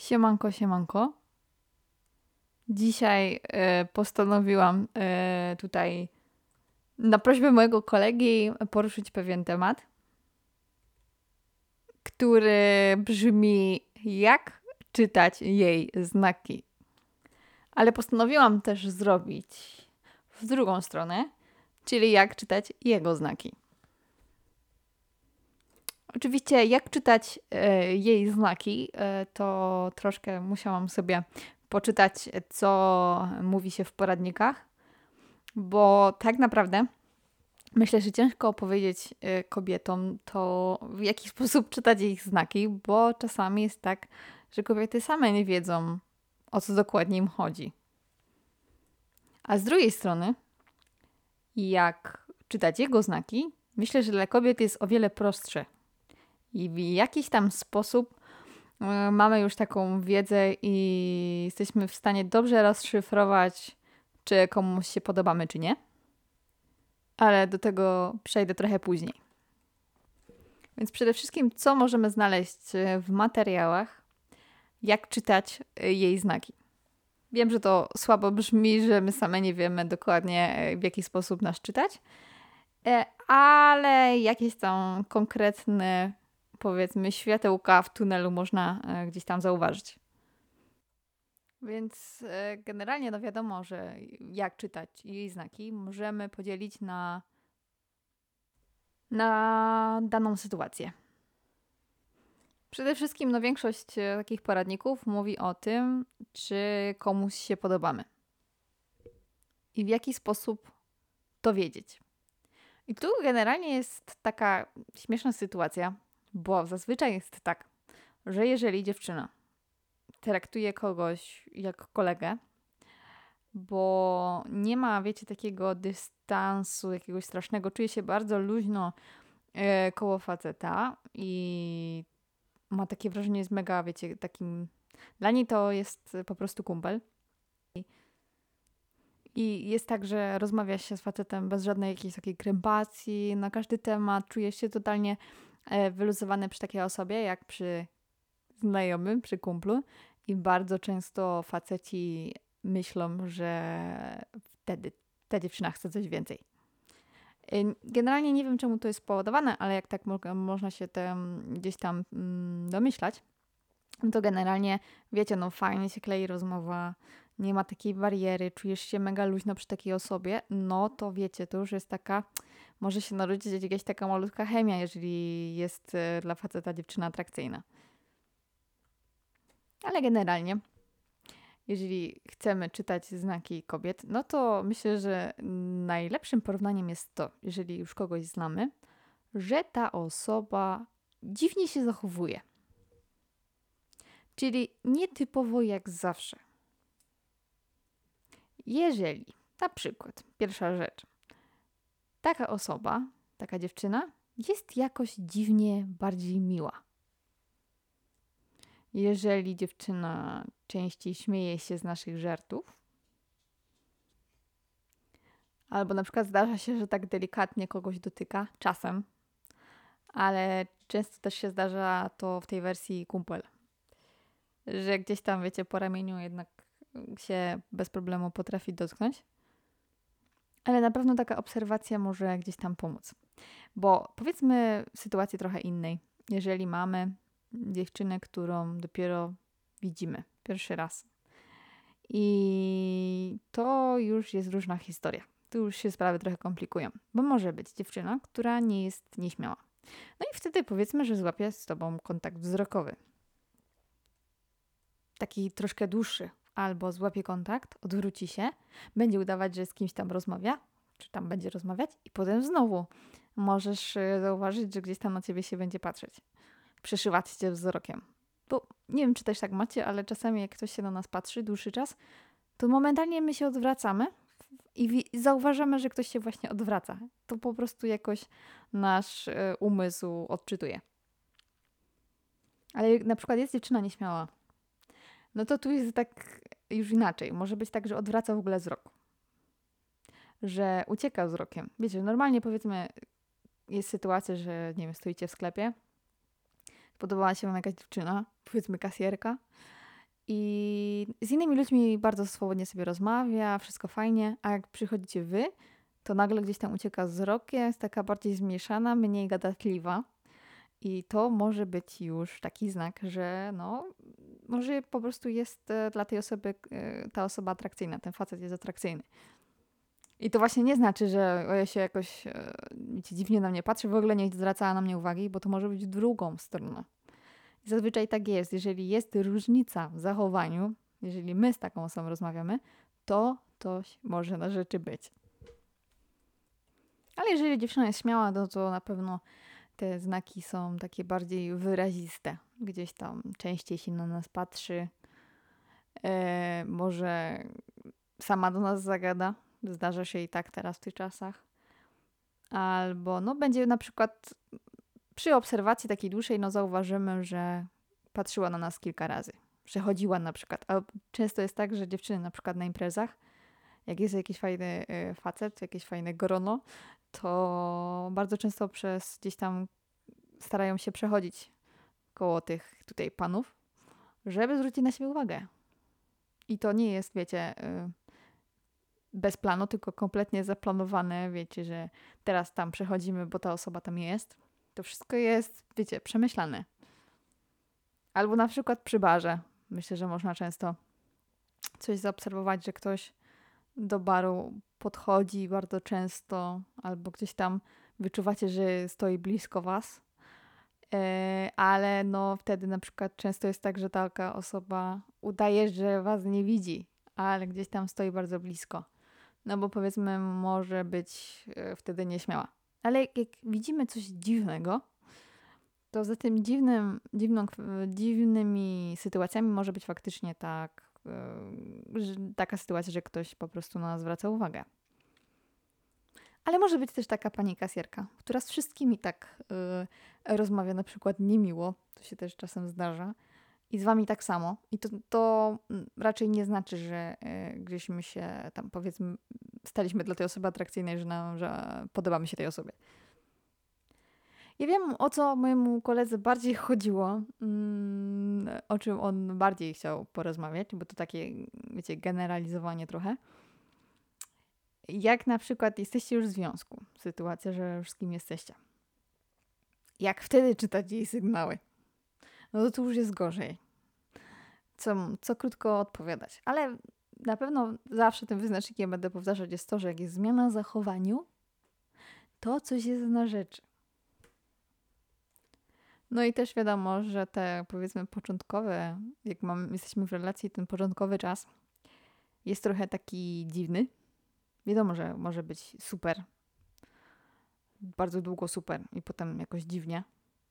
Siemanko, siemanko. Dzisiaj e, postanowiłam e, tutaj na prośbę mojego kolegi poruszyć pewien temat, który brzmi jak czytać jej znaki. Ale postanowiłam też zrobić w drugą stronę, czyli jak czytać jego znaki. Oczywiście, jak czytać e, jej znaki, e, to troszkę musiałam sobie poczytać, co mówi się w poradnikach, bo tak naprawdę myślę, że ciężko opowiedzieć e, kobietom to, w jaki sposób czytać ich znaki, bo czasami jest tak, że kobiety same nie wiedzą, o co dokładnie im chodzi. A z drugiej strony, jak czytać jego znaki, myślę, że dla kobiet jest o wiele prostsze i w jakiś tam sposób e, mamy już taką wiedzę i jesteśmy w stanie dobrze rozszyfrować, czy komuś się podobamy, czy nie. Ale do tego przejdę trochę później. Więc przede wszystkim, co możemy znaleźć e, w materiałach, jak czytać e, jej znaki. Wiem, że to słabo brzmi, że my same nie wiemy dokładnie, w jaki sposób nas czytać, ale jakieś tam konkretne powiedzmy światełka w tunelu można e, gdzieś tam zauważyć. Więc e, generalnie no wiadomo, że jak czytać jej znaki możemy podzielić na, na daną sytuację. Przede wszystkim no większość e, takich poradników mówi o tym, czy komuś się podobamy. I w jaki sposób to wiedzieć. I tu generalnie jest taka śmieszna sytuacja, bo zazwyczaj jest tak, że jeżeli dziewczyna traktuje kogoś jak kolegę, bo nie ma, wiecie, takiego dystansu, jakiegoś strasznego, czuje się bardzo luźno e, koło faceta i ma takie wrażenie, jest mega, wiecie, takim. Dla niej to jest po prostu kumpel. I jest tak, że rozmawia się z facetem bez żadnej jakiejś takiej krępacji na każdy temat, czuje się totalnie wyluzowane przy takiej osobie, jak przy znajomym, przy kumplu. I bardzo często faceci myślą, że wtedy ta dziewczyna chce coś więcej. E, generalnie nie wiem, czemu to jest spowodowane, ale jak tak mo można się tam, gdzieś tam mm, domyślać, no to generalnie, wiecie, no fajnie się klei rozmowa, nie ma takiej bariery, czujesz się mega luźno przy takiej osobie, no to wiecie, to już jest taka może się narodzić jakaś taka malutka chemia, jeżeli jest e, dla faceta dziewczyna atrakcyjna. Ale generalnie, jeżeli chcemy czytać znaki kobiet, no to myślę, że najlepszym porównaniem jest to, jeżeli już kogoś znamy, że ta osoba dziwnie się zachowuje. Czyli nietypowo jak zawsze. Jeżeli, na przykład, pierwsza rzecz, taka osoba, taka dziewczyna jest jakoś dziwnie bardziej miła. Jeżeli dziewczyna częściej śmieje się z naszych żartów, albo na przykład zdarza się, że tak delikatnie kogoś dotyka, czasem, ale często też się zdarza to w tej wersji kumpel, że gdzieś tam, wiecie, po ramieniu jednak się bez problemu potrafi dotknąć ale na pewno taka obserwacja może gdzieś tam pomóc. Bo powiedzmy sytuacji trochę innej, jeżeli mamy dziewczynę, którą dopiero widzimy pierwszy raz. I to już jest różna historia. Tu już się sprawy trochę komplikują, bo może być dziewczyna, która nie jest nieśmiała. No i wtedy powiedzmy, że złapie z tobą kontakt wzrokowy. Taki troszkę dłuższy, albo złapie kontakt, odwróci się, będzie udawać, że z kimś tam rozmawia, czy tam będzie rozmawiać, i potem znowu możesz y, zauważyć, że gdzieś tam na ciebie się będzie patrzeć, przeszywać cię wzrokiem. Bo nie wiem, czy też tak macie, ale czasami jak ktoś się na nas patrzy dłuższy czas, to momentalnie my się odwracamy i zauważamy, że ktoś się właśnie odwraca. To po prostu jakoś nasz y, umysł odczytuje. Ale na przykład jest dziewczyna nieśmiała, no to tu jest tak już inaczej. Może być tak, że odwraca w ogóle wzrok. Że ucieka wzrokiem. Wiecie, normalnie powiedzmy jest sytuacja, że nie wiem, stoicie w sklepie, podobała się wam jakaś dziewczyna, powiedzmy kasjerka I z innymi ludźmi bardzo swobodnie sobie rozmawia, wszystko fajnie, a jak przychodzicie wy, to nagle gdzieś tam ucieka wzrok, jest taka bardziej zmieszana, mniej gadatliwa. I to może być już taki znak, że no, może po prostu jest e, dla tej osoby e, ta osoba atrakcyjna, ten facet jest atrakcyjny. I to właśnie nie znaczy, że ja się jakoś e, dziwnie na mnie patrzy, w ogóle nie zwracała na mnie uwagi, bo to może być drugą stronę. I zazwyczaj tak jest. Jeżeli jest różnica w zachowaniu, jeżeli my z taką osobą rozmawiamy, to coś może na rzeczy być. Ale jeżeli dziewczyna jest śmiała, to, to na pewno te znaki są takie bardziej wyraziste. Gdzieś tam częściej się na nas patrzy. E, może sama do nas zagada. Zdarza się i tak teraz w tych czasach. Albo no będzie na przykład przy obserwacji takiej dłuższej, no zauważymy, że patrzyła na nas kilka razy. Przechodziła na przykład. A często jest tak, że dziewczyny na przykład na imprezach, jak jest jakiś fajny e, facet, jakieś fajne grono, to bardzo często przez gdzieś tam starają się przechodzić koło tych tutaj panów, żeby zwrócić na siebie uwagę. I to nie jest, wiecie, y, bez planu, tylko kompletnie zaplanowane. Wiecie, że teraz tam przechodzimy, bo ta osoba tam jest. To wszystko jest, wiecie, przemyślane. Albo na przykład przy barze. Myślę, że można często coś zaobserwować, że ktoś do baru podchodzi bardzo często, albo gdzieś tam wyczuwacie, że stoi blisko was, e, ale no wtedy na przykład często jest tak, że taka osoba udaje, że was nie widzi, ale gdzieś tam stoi bardzo blisko. No bo powiedzmy, może być e, wtedy nieśmiała. Ale jak, jak widzimy coś dziwnego, to za tym dziwnym, dziwną, dziwnymi sytuacjami może być faktycznie tak, taka sytuacja, że ktoś po prostu na nas zwraca uwagę. Ale może być też taka pani kasjerka, która z wszystkimi tak y, rozmawia na przykład niemiło, to się też czasem zdarza, i z wami tak samo. I to, to raczej nie znaczy, że y, gdzieśmy się tam powiedzmy staliśmy dla tej osoby atrakcyjnej, że, nam, że podobamy się tej osobie. Ja wiem, o co mojemu koledze bardziej chodziło, mm, o czym on bardziej chciał porozmawiać, bo to takie, wiecie, generalizowanie trochę. Jak na przykład jesteście już w związku, sytuacja, że już z kim jesteście. Jak wtedy czytać jej sygnały? No to tu już jest gorzej. Co, co krótko odpowiadać. Ale na pewno zawsze tym wyznacznikiem będę powtarzać jest to, że jak jest zmiana w zachowaniu, to coś jest na rzeczy. No i też wiadomo, że te powiedzmy początkowe, jak mam, jesteśmy w relacji, ten początkowy czas jest trochę taki dziwny. Wiadomo, że może być super, bardzo długo super i potem jakoś dziwnie.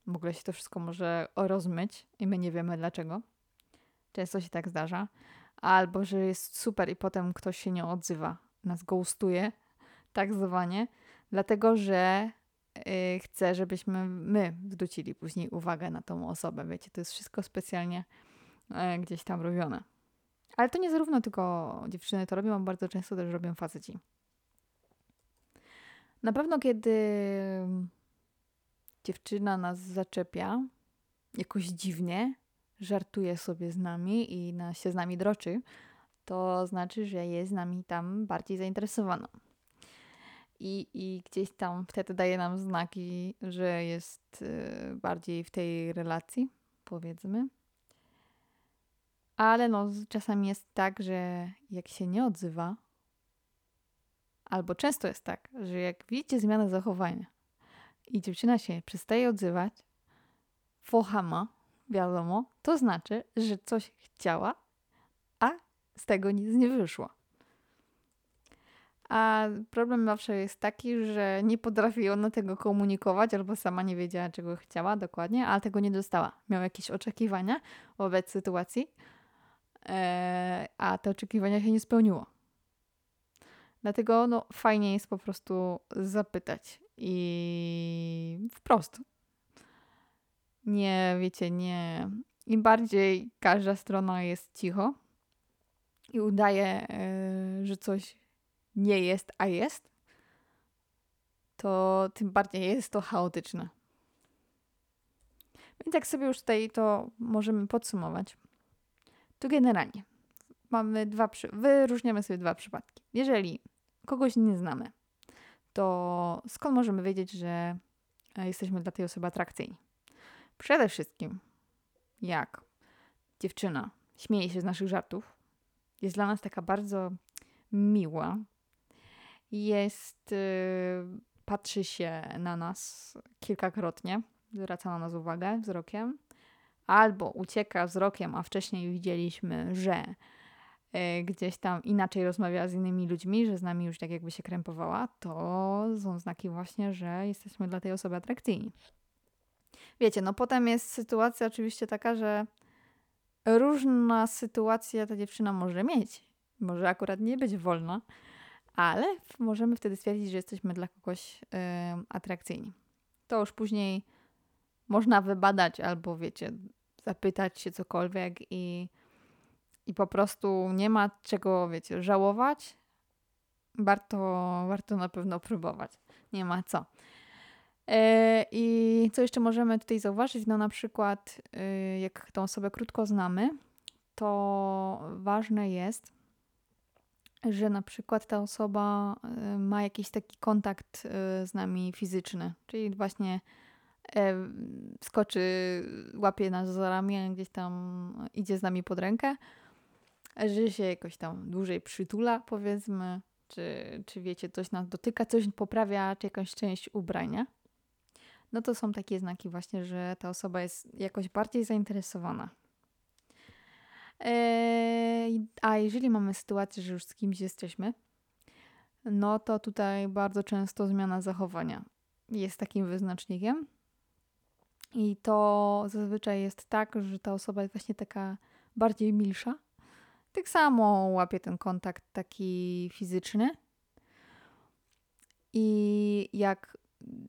W ogóle się to wszystko może rozmyć i my nie wiemy dlaczego. Często się tak zdarza. Albo, że jest super i potem ktoś się nie odzywa, nas ghostuje, tak zwanie, dlatego że Y, chcę, żebyśmy my zwrócili później uwagę na tą osobę. Wiecie, to jest wszystko specjalnie e, gdzieś tam robione. Ale to nie zarówno tylko dziewczyny to robią, bardzo często też robią faceci. Na pewno, kiedy dziewczyna nas zaczepia jakoś dziwnie, żartuje sobie z nami i na, się z nami droczy, to znaczy, że jest z nami tam bardziej zainteresowana i, i gdzieś tam wtedy daje nam znaki, że jest y, bardziej w tej relacji, powiedzmy. Ale no, czasami jest tak, że jak się nie odzywa, albo często jest tak, że jak widzicie zmianę zachowania i dziewczyna się przestaje odzywać, fochama, wiadomo, to znaczy, że coś chciała, a z tego nic nie wyszło. A problem zawsze jest taki, że nie potrafi ona tego komunikować, albo sama nie wiedziała, czego chciała dokładnie, ale tego nie dostała. Miał jakieś oczekiwania wobec sytuacji, e, a te oczekiwania się nie spełniło. Dlatego no, fajnie jest po prostu zapytać i wprost. Nie, wiecie, nie. Im bardziej każda strona jest cicho i udaje, e, że coś nie jest, a jest, to tym bardziej jest to chaotyczne. Więc jak sobie już tutaj to możemy podsumować, to generalnie mamy dwa, przy... wyróżniamy sobie dwa przypadki. Jeżeli kogoś nie znamy, to skąd możemy wiedzieć, że jesteśmy dla tej osoby atrakcyjni? Przede wszystkim, jak dziewczyna śmieje się z naszych żartów, jest dla nas taka bardzo miła, jest, yy, patrzy się na nas kilkakrotnie, zwraca na nas uwagę wzrokiem, albo ucieka wzrokiem, a wcześniej widzieliśmy, że yy, gdzieś tam inaczej rozmawiała z innymi ludźmi, że z nami już tak jakby się krępowała, to są znaki właśnie, że jesteśmy dla tej osoby atrakcyjni. Wiecie, no potem jest sytuacja oczywiście taka, że różna sytuacja ta dziewczyna może mieć. Może akurat nie być wolna, ale możemy wtedy stwierdzić, że jesteśmy dla kogoś yy, atrakcyjni. To już później można wybadać albo, wiecie, zapytać się cokolwiek i, i po prostu nie ma czego, wiecie, żałować. Warto, warto na pewno próbować. Nie ma co. E, I co jeszcze możemy tutaj zauważyć? No na przykład, y, jak tą osobę krótko znamy, to ważne jest, że na przykład ta osoba y, ma jakiś taki kontakt y, z nami fizyczny, czyli właśnie e, skoczy, łapie nas za ramię, gdzieś tam idzie z nami pod rękę, że się jakoś tam dłużej przytula, powiedzmy, czy, czy wiecie, coś nas dotyka, coś poprawia, czy jakąś część ubrania no to są takie znaki właśnie, że ta osoba jest jakoś bardziej zainteresowana. A jeżeli mamy sytuację, że już z kimś jesteśmy, no to tutaj bardzo często zmiana zachowania jest takim wyznacznikiem. I to zazwyczaj jest tak, że ta osoba jest właśnie taka bardziej milsza. Tak samo łapie ten kontakt taki fizyczny. I jak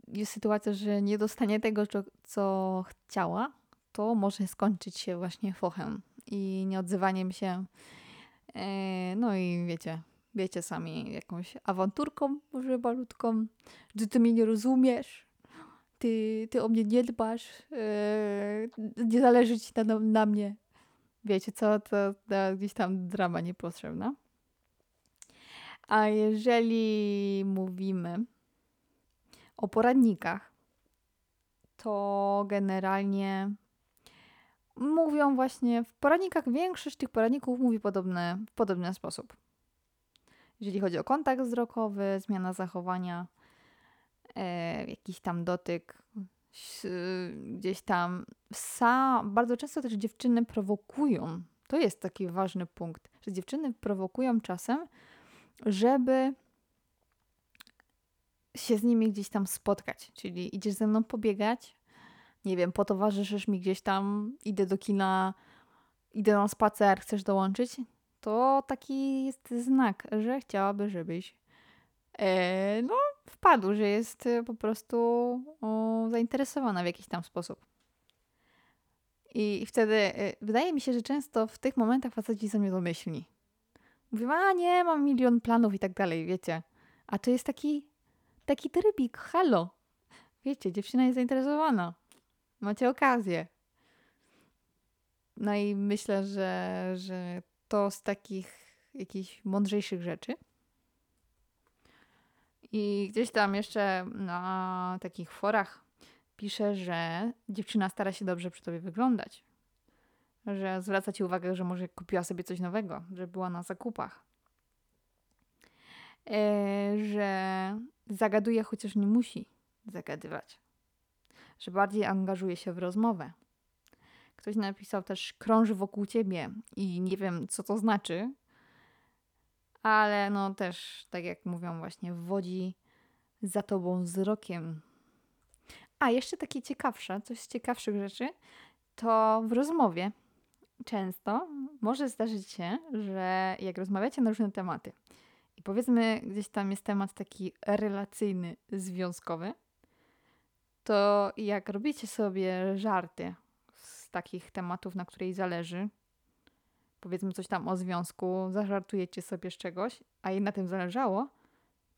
jest sytuacja, że nie dostanie tego, co chciała, to może skończyć się właśnie fochem i nieodzywaniem się. E, no i wiecie, wiecie sami, jakąś awanturką może malutką, że ty mnie nie rozumiesz, ty, ty o mnie nie dbasz, e, nie zależy ci na, na mnie. Wiecie co, to, to gdzieś tam drama niepotrzebna. A jeżeli mówimy o poradnikach, to generalnie mówią właśnie, w poradnikach większość tych poradników mówi podobne, w podobny sposób. Jeżeli chodzi o kontakt wzrokowy, zmiana zachowania, e, jakiś tam dotyk, gdzieś tam. Sa, bardzo często też dziewczyny prowokują. To jest taki ważny punkt, że dziewczyny prowokują czasem, żeby się z nimi gdzieś tam spotkać. Czyli idziesz ze mną pobiegać, nie wiem, potowarzyszysz mi gdzieś tam, idę do kina, idę na spacer, chcesz dołączyć, to taki jest znak, że chciałaby, żebyś e, no, wpadł, że jest e, po prostu o, zainteresowana w jakiś tam sposób. I wtedy e, wydaje mi się, że często w tych momentach faceci są niedomyślni. Mówią, a nie, mam milion planów i tak dalej, wiecie. A to jest taki taki trybik, halo. Wiecie, dziewczyna jest zainteresowana. Macie okazję. No i myślę, że, że to z takich jakichś mądrzejszych rzeczy. I gdzieś tam jeszcze na takich forach pisze, że dziewczyna stara się dobrze przy tobie wyglądać. Że zwraca ci uwagę, że może kupiła sobie coś nowego, że była na zakupach. E, że zagaduje, chociaż nie musi zagadywać. Że bardziej angażuje się w rozmowę. Ktoś napisał też krąży wokół ciebie i nie wiem, co to znaczy, ale no też, tak jak mówią, właśnie wodzi za tobą wzrokiem. A jeszcze takie ciekawsze, coś z ciekawszych rzeczy, to w rozmowie często może zdarzyć się, że jak rozmawiacie na różne tematy, i powiedzmy, gdzieś tam jest temat taki relacyjny, związkowy, to jak robicie sobie żarty z takich tematów, na której zależy, powiedzmy coś tam o związku, zażartujecie sobie z czegoś, a jej na tym zależało,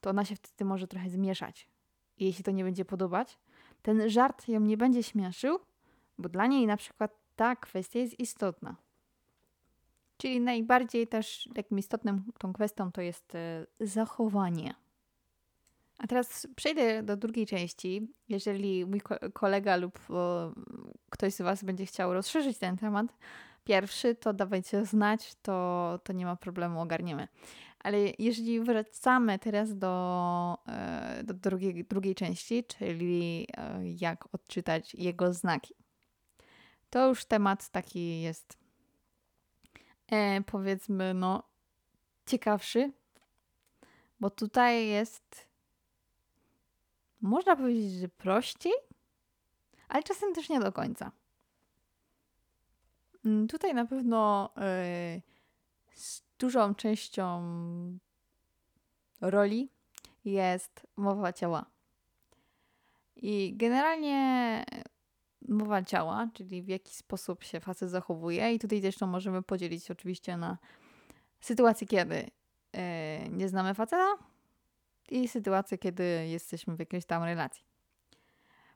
to ona się wtedy może trochę zmieszać. I jeśli to nie będzie podobać, ten żart ją nie będzie śmieszył, bo dla niej na przykład ta kwestia jest istotna. Czyli najbardziej też takim istotnym tą kwestią to jest e, zachowanie. A teraz przejdę do drugiej części. Jeżeli mój kolega lub o, ktoś z Was będzie chciał rozszerzyć ten temat, pierwszy, to dawajcie znać, to, to nie ma problemu, ogarniemy. Ale jeżeli wracamy teraz do, e, do drugiej, drugiej części, czyli e, jak odczytać jego znaki, to już temat taki jest e, powiedzmy, no ciekawszy, bo tutaj jest można powiedzieć, że prościej, ale czasem też nie do końca. Mm, tutaj na pewno yy, z dużą częścią roli jest mowa ciała. I generalnie mowa ciała, czyli w jaki sposób się facet zachowuje, i tutaj też to możemy podzielić oczywiście na sytuację, kiedy yy, nie znamy faceta i sytuację, kiedy jesteśmy w jakiejś tam relacji.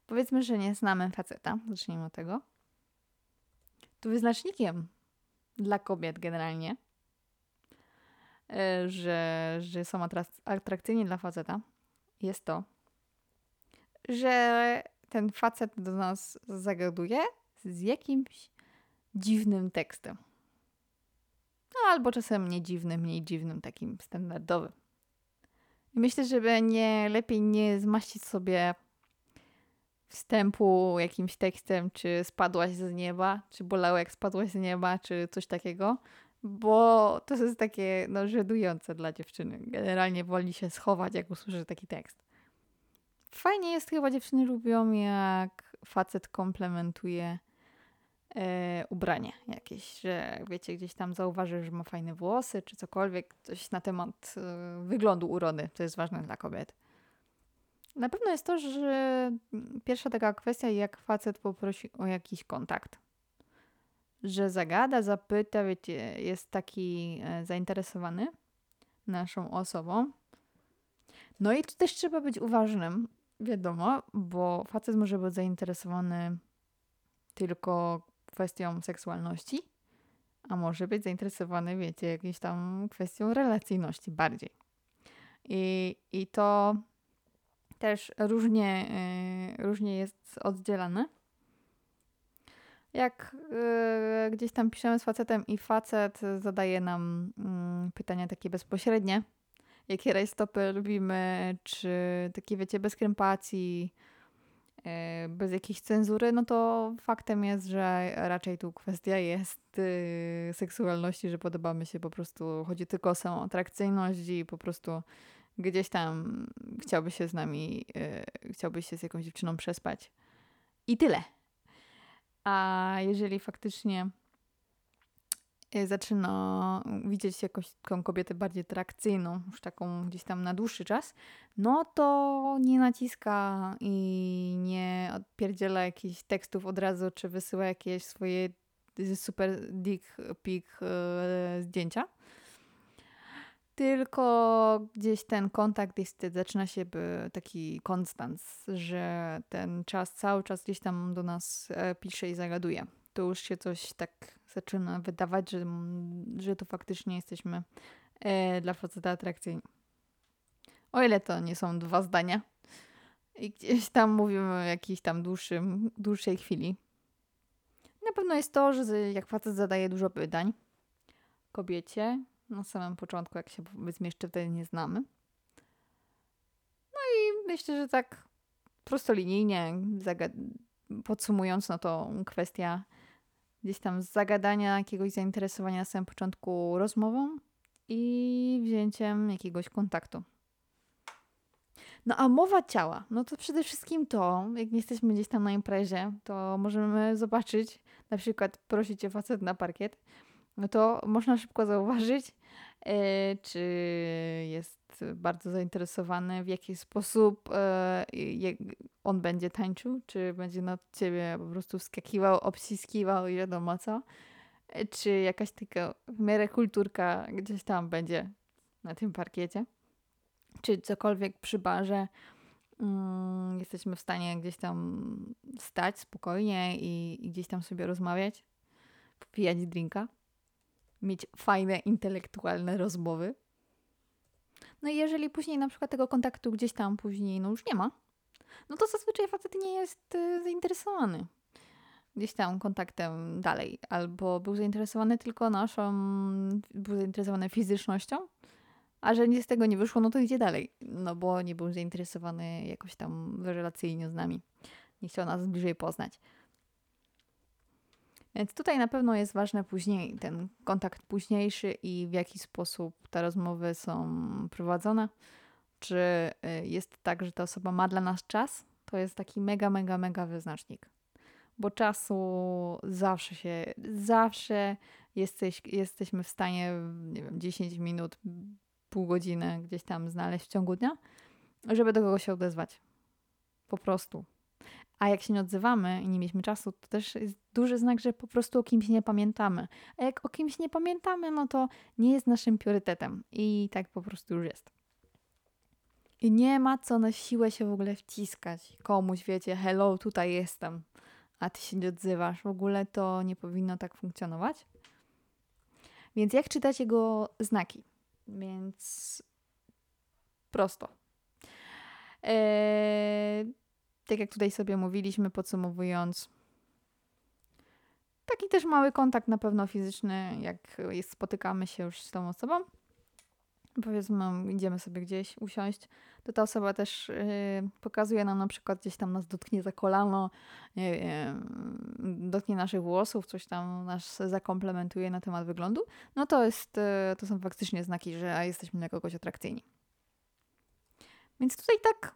Powiedzmy, że nie znamy faceta, zacznijmy od tego. To wyznacznikiem dla kobiet generalnie, e, że, że są atrakcyjni dla faceta, jest to, że ten facet do nas zagaduje z jakimś dziwnym tekstem. No, albo czasem nie dziwnym, mniej dziwnym, takim standardowym. Myślę, żeby nie lepiej nie zmaścić sobie wstępu jakimś tekstem, czy spadłaś z nieba, czy bolało jak spadłaś z nieba, czy coś takiego, bo to jest takie no, żedujące dla dziewczyny. Generalnie woli się schować, jak usłyszy taki tekst. Fajnie jest, chyba dziewczyny lubią, jak facet komplementuje ubranie jakieś, że wiecie, gdzieś tam zauważy, że ma fajne włosy, czy cokolwiek, coś na temat e, wyglądu urody, to jest ważne dla kobiet. Na pewno jest to, że pierwsza taka kwestia, jak facet poprosi o jakiś kontakt. Że zagada, zapyta, wiecie, jest taki e, zainteresowany naszą osobą. No i tu też trzeba być uważnym, wiadomo, bo facet może być zainteresowany tylko kwestią seksualności, a może być zainteresowany, wiecie, jakąś tam kwestią relacyjności bardziej. I, i to też różnie, yy, różnie jest oddzielane. Jak yy, gdzieś tam piszemy z facetem i facet zadaje nam yy, pytania takie bezpośrednie, jakie rajstopy lubimy, czy takie wiecie, bez krępacji, bez jakiejś cenzury, no to faktem jest, że raczej tu kwestia jest y, seksualności, że podobamy się po prostu, chodzi tylko o samą atrakcyjność i po prostu gdzieś tam chciałby się z nami, y, chciałby się z jakąś dziewczyną przespać. I tyle. A jeżeli faktycznie zaczyna widzieć jakąś taką kobietę bardziej atrakcyjną, już taką gdzieś tam na dłuższy czas, no to nie naciska i nie odpierdziela jakichś tekstów od razu, czy wysyła jakieś swoje super dick pic yy, zdjęcia. Tylko gdzieś ten kontakt jest, zaczyna się by taki konstans, że ten czas cały czas gdzieś tam do nas e, pisze i zagaduje to już się coś tak zaczyna wydawać, że, że to faktycznie jesteśmy e, dla faceta atrakcyjni. O ile to nie są dwa zdania i gdzieś tam mówimy o jakiejś tam dłuższym, dłuższej chwili. Na pewno jest to, że jak facet zadaje dużo pytań kobiecie, na samym początku, jak się powiedzmy jeszcze wtedy nie znamy. No i myślę, że tak prostolinijnie podsumując, no to kwestia gdzieś tam z zagadania jakiegoś zainteresowania na samym początku rozmową i wzięciem jakiegoś kontaktu. No a mowa ciała, no to przede wszystkim to, jak nie jesteśmy gdzieś tam na imprezie, to możemy zobaczyć, na przykład prosić cię facet na parkiet, no to można szybko zauważyć, yy, czy jest bardzo zainteresowany, w jaki sposób yy, on będzie tańczył, czy będzie na ciebie po prostu wskakiwał, obciskiwał i wiadomo co, yy, czy jakaś taka w miarę kulturka gdzieś tam będzie na tym parkiecie, czy cokolwiek przy barze mm, jesteśmy w stanie gdzieś tam stać spokojnie i, i gdzieś tam sobie rozmawiać, popijać drinka? Mieć fajne, intelektualne rozmowy. No i jeżeli później na przykład tego kontaktu gdzieś tam później no już nie ma, no to zazwyczaj facet nie jest y, zainteresowany gdzieś tam kontaktem dalej, albo był zainteresowany tylko naszą, był zainteresowany fizycznością, a że nic z tego nie wyszło, no to idzie dalej, no bo nie był zainteresowany jakoś tam relacyjnie z nami. Nie chciał nas bliżej poznać. Więc tutaj na pewno jest ważny później ten kontakt późniejszy i w jaki sposób te rozmowy są prowadzone. Czy y, jest tak, że ta osoba ma dla nas czas? To jest taki mega, mega, mega wyznacznik. Bo czasu zawsze się, zawsze jesteś, jesteśmy w stanie, nie wiem, 10 minut, pół godziny gdzieś tam znaleźć w ciągu dnia, żeby do kogoś się odezwać. Po prostu. A jak się nie odzywamy i nie mieliśmy czasu, to też jest duży znak, że po prostu o kimś nie pamiętamy. A jak o kimś nie pamiętamy, no to nie jest naszym priorytetem. I tak po prostu już jest. I nie ma co na siłę się w ogóle wciskać komuś, wiecie, hello, tutaj jestem, a ty się nie odzywasz. W ogóle to nie powinno tak funkcjonować. Więc jak czytać jego znaki? Więc prosto. Eee, tak jak tutaj sobie mówiliśmy, podsumowując, taki też mały kontakt na pewno fizyczny, jak jest, spotykamy się już z tą osobą. Powiedzmy, idziemy sobie gdzieś usiąść, to ta osoba też yy, pokazuje nam na przykład gdzieś tam nas dotknie za kolano, nie wiem, dotknie naszych włosów, coś tam nas zakomplementuje na temat wyglądu, no to jest, yy, to są faktycznie znaki, że jesteśmy dla kogoś atrakcyjni. Więc tutaj tak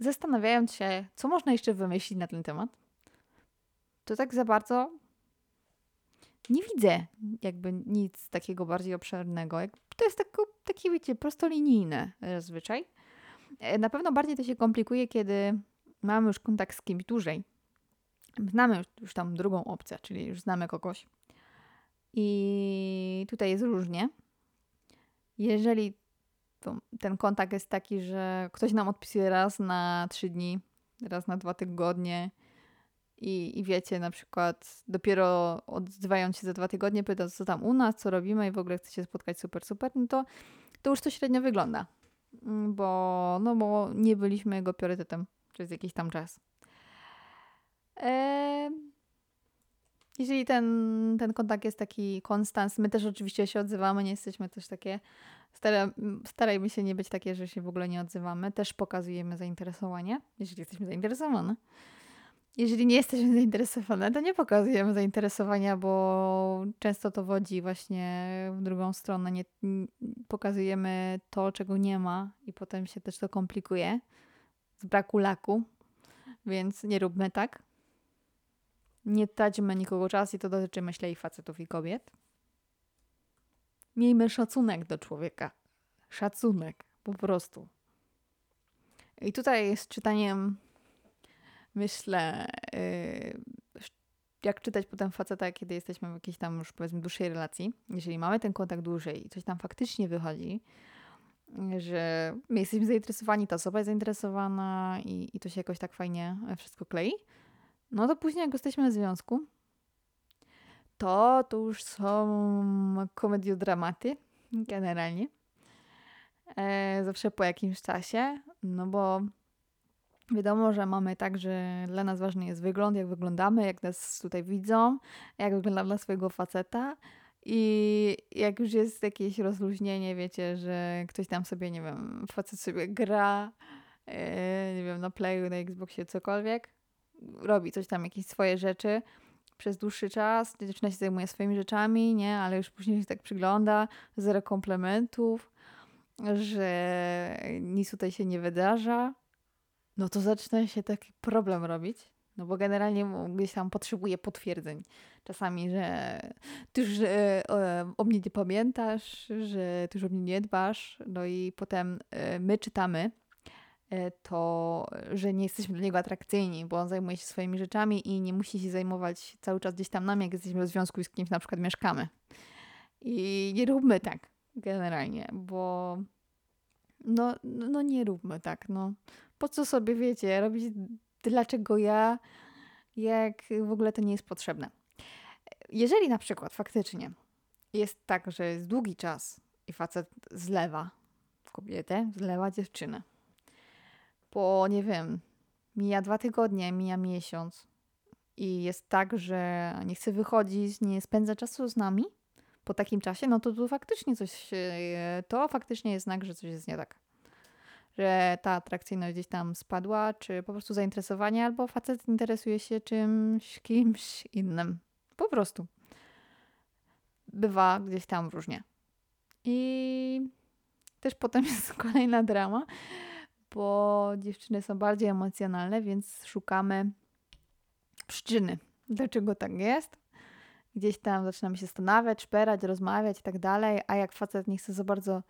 zastanawiając się, co można jeszcze wymyślić na ten temat, to tak za bardzo nie widzę jakby nic takiego bardziej obszernego. To jest tak, takie, wiecie, prostolinijne zazwyczaj. E, na pewno bardziej to się komplikuje, kiedy mamy już kontakt z kimś dłużej. Znamy już, już tam drugą opcję, czyli już znamy kogoś. I tutaj jest różnie. Jeżeli ten kontakt jest taki, że ktoś nam odpisuje raz na trzy dni, raz na dwa tygodnie i, i wiecie, na przykład dopiero odzywając się za dwa tygodnie, pyta, co tam u nas, co robimy i w ogóle chce się spotkać super, super, no to, to już to średnio wygląda. Mm, bo, no bo nie byliśmy jego priorytetem przez jakiś tam czas. Eee, jeżeli ten, ten kontakt jest taki konstans, my też oczywiście się odzywamy, nie jesteśmy też takie, stara, starajmy się nie być takie, że się w ogóle nie odzywamy. Też pokazujemy zainteresowanie, jeżeli jesteśmy zainteresowane. Jeżeli nie jesteśmy zainteresowane, to nie pokazujemy zainteresowania, bo często to wodzi właśnie w drugą stronę. Nie, pokazujemy to, czego nie ma i potem się też to komplikuje z braku laku, więc nie róbmy tak. Nie traćmy nikogo czas i to dotyczy myślę i facetów i kobiet. Miejmy szacunek do człowieka. Szacunek, po prostu. I tutaj z czytaniem myślę, yy, jak czytać potem faceta, kiedy jesteśmy w jakiejś tam już powiedzmy dłuższej relacji. Jeżeli mamy ten kontakt dłużej i coś tam faktycznie wychodzi, że my jesteśmy zainteresowani, ta osoba jest zainteresowana i, i to się jakoś tak fajnie wszystko klei, no to później, jak jesteśmy w związku, to to już są komediodramaty generalnie. E, zawsze po jakimś czasie, no bo wiadomo, że mamy tak, że dla nas ważny jest wygląd, jak wyglądamy, jak nas tutaj widzą, jak wygląda dla swojego faceta. I jak już jest jakieś rozluźnienie, wiecie, że ktoś tam sobie, nie wiem, facet sobie gra, e, nie wiem, na playu, na Xboxie, cokolwiek, robi coś tam, jakieś swoje rzeczy przez dłuższy czas, dziewczyna się zajmuje swoimi rzeczami, nie, ale już później się tak przygląda, zero komplementów, że nic tutaj się nie wydarza, no to zaczyna się taki problem robić. No bo generalnie gdzieś tam potrzebuje potwierdzeń. Czasami, że ty już e, o mnie nie pamiętasz, że ty już o mnie nie dbasz. No i potem e, my czytamy to, że nie jesteśmy dla niego atrakcyjni, bo on zajmuje się swoimi rzeczami i nie musi się zajmować cały czas gdzieś tam nami, jak jesteśmy w związku i z kimś na przykład mieszkamy. I nie róbmy tak generalnie, bo no, no nie róbmy tak, no. Po co sobie, wiecie, robić dlaczego ja, jak w ogóle to nie jest potrzebne. Jeżeli na przykład faktycznie jest tak, że jest długi czas i facet zlewa kobietę, zlewa dziewczynę. Po, nie wiem, mija dwa tygodnie, mija miesiąc i jest tak, że nie chce wychodzić, nie spędza czasu z nami po takim czasie, no to tu faktycznie coś, to faktycznie jest znak, że coś jest nie tak. Że ta atrakcyjność gdzieś tam spadła, czy po prostu zainteresowanie, albo facet interesuje się czymś, kimś innym. Po prostu. Bywa gdzieś tam różnie. I też potem jest kolejna drama, bo dziewczyny są bardziej emocjonalne, więc szukamy przyczyny, dlaczego tak jest. Gdzieś tam zaczynamy się zastanawiać, szperać, rozmawiać i tak dalej, a jak facet nie chce za bardzo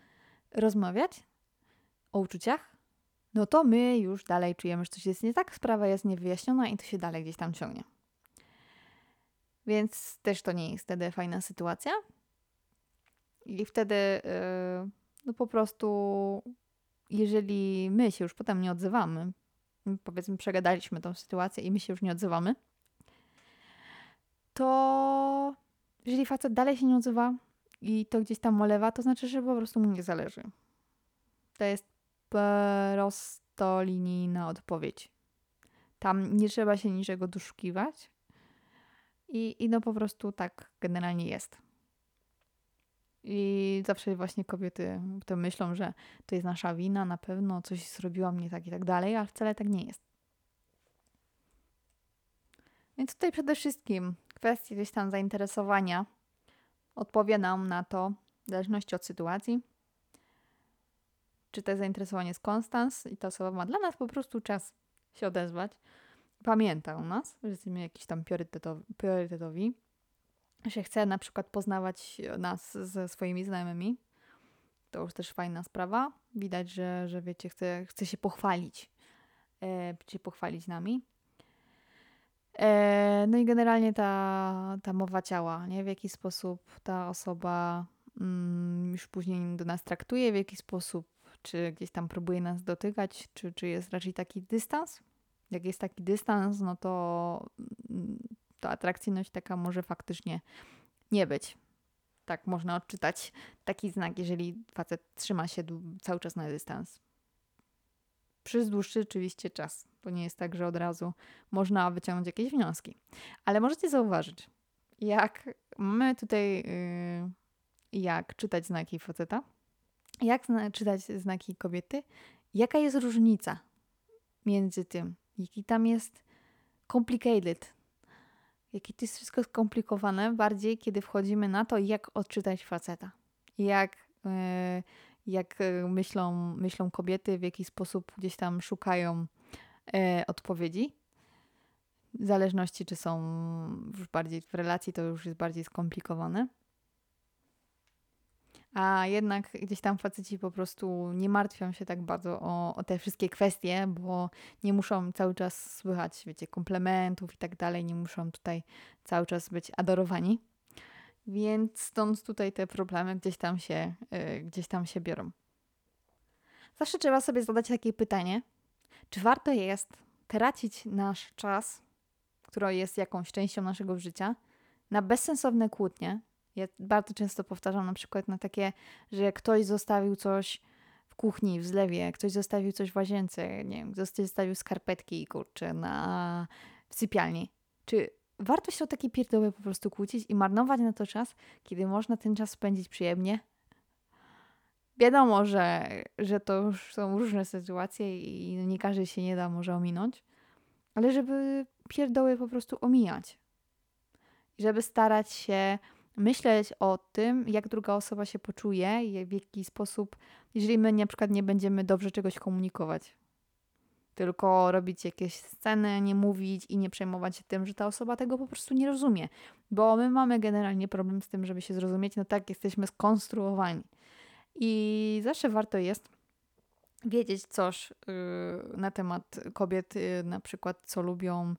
rozmawiać o uczuciach, no to my już dalej czujemy, że coś jest nie tak, sprawa jest niewyjaśniona i to się dalej gdzieś tam ciągnie. Więc też to nie jest wtedy fajna sytuacja. I wtedy yy, no po prostu, jeżeli my się już potem nie odzywamy, powiedzmy, przegadaliśmy tą sytuację i my się już nie odzywamy, to jeżeli facet dalej się nie odzywa i to gdzieś tam molewa, to znaczy, że po prostu mu nie zależy. To jest prostolinijna odpowiedź. Tam nie trzeba się niczego doszukiwać. I, I no po prostu tak generalnie jest. I zawsze właśnie kobiety to myślą, że to jest nasza wina, na pewno coś zrobiłam nie tak i tak dalej, ale wcale tak nie jest. Więc tutaj przede wszystkim kwestia gdzieś tam zainteresowania odpowie nam na to, w zależności od sytuacji, czy to zainteresowanie jest konstans i ta osoba ma dla nas po prostu czas się odezwać. Pamięta o nas, że jesteśmy jakiś tam priorytetowi że chce na przykład poznawać nas ze swoimi znajomymi. To już też fajna sprawa. Widać, że, że wiecie, chce, chce się pochwalić. E, się pochwalić nami. E, no i generalnie ta, ta mowa ciała, nie? w jaki sposób ta osoba mm, już później do nas traktuje, w jaki sposób, czy gdzieś tam próbuje nas dotykać, czy, czy jest raczej taki dystans. Jak jest taki dystans, no to mm, to atrakcyjność taka może faktycznie nie być. Tak można odczytać taki znak, jeżeli facet trzyma się cały czas na dystans. Przez dłuższy oczywiście czas. To nie jest tak, że od razu można wyciągnąć jakieś wnioski. Ale możecie zauważyć, jak mamy tutaj, yy, jak czytać znaki faceta, jak czytać znaki kobiety, jaka jest różnica między tym, jaki tam jest complicated, Jakie to jest wszystko skomplikowane, bardziej kiedy wchodzimy na to, jak odczytać faceta. Jak, e, jak e, myślą, myślą kobiety, w jaki sposób gdzieś tam szukają e, odpowiedzi. W zależności, czy są już bardziej w relacji, to już jest bardziej skomplikowane. A jednak gdzieś tam faceci po prostu nie martwią się tak bardzo o, o te wszystkie kwestie, bo nie muszą cały czas słychać, wiecie, komplementów i tak dalej, nie muszą tutaj cały czas być adorowani. Więc stąd tutaj te problemy gdzieś tam się, yy, gdzieś tam się biorą. Zawsze trzeba sobie zadać takie pytanie, czy warto jest tracić nasz czas, który jest jakąś częścią naszego życia, na bezsensowne kłótnie, ja bardzo często powtarzam na przykład na takie, że ktoś zostawił coś w kuchni, w zlewie, ktoś zostawił coś w łazience, nie wiem, ktoś zostawił skarpetki, kurczę, na, w sypialni. Czy warto się o takie pierdoły po prostu kłócić i marnować na to czas, kiedy można ten czas spędzić przyjemnie? Wiadomo, że, że to już są różne sytuacje i nie każdy się nie da może ominąć, ale żeby pierdoły po prostu omijać. I żeby starać się myśleć o tym, jak druga osoba się poczuje w jaki sposób, jeżeli my na przykład nie będziemy dobrze czegoś komunikować. Tylko robić jakieś sceny, nie mówić i nie przejmować się tym, że ta osoba tego po prostu nie rozumie. Bo my mamy generalnie problem z tym, żeby się zrozumieć, no tak jesteśmy skonstruowani. I zawsze warto jest wiedzieć coś yy, na temat kobiet, yy, na przykład co lubią,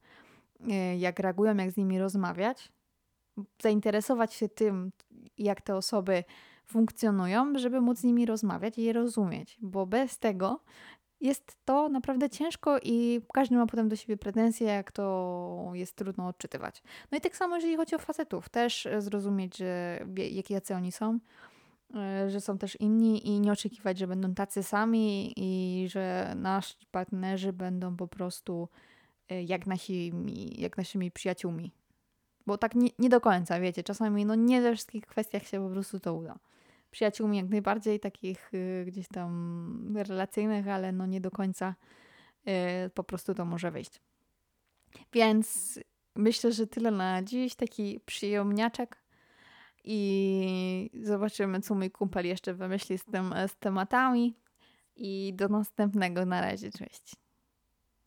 yy, jak reagują, jak z nimi rozmawiać, zainteresować się tym, jak te osoby funkcjonują, żeby móc z nimi rozmawiać i je rozumieć, bo bez tego jest to naprawdę ciężko i każdy ma potem do siebie pretensje, jak to jest trudno odczytywać. No i tak samo, jeżeli chodzi o facetów, też e, zrozumieć, że jacy oni są, e, że są też inni i nie oczekiwać, że będą tacy sami i że nasi partnerzy będą po prostu e, jak, nasi, jak naszymi przyjaciółmi. Bo tak nie, nie do końca, wiecie, czasami no nie we wszystkich kwestiach się po prostu to uda przyjaciółmi jak najbardziej, takich y, gdzieś tam relacyjnych, ale no nie do końca y, po prostu to może wyjść. Więc myślę, że tyle na dziś. Taki przyjemniaczek. I zobaczymy, co mój kumpel jeszcze wymyśli z, tym, z tematami. I do następnego. Na razie, cześć.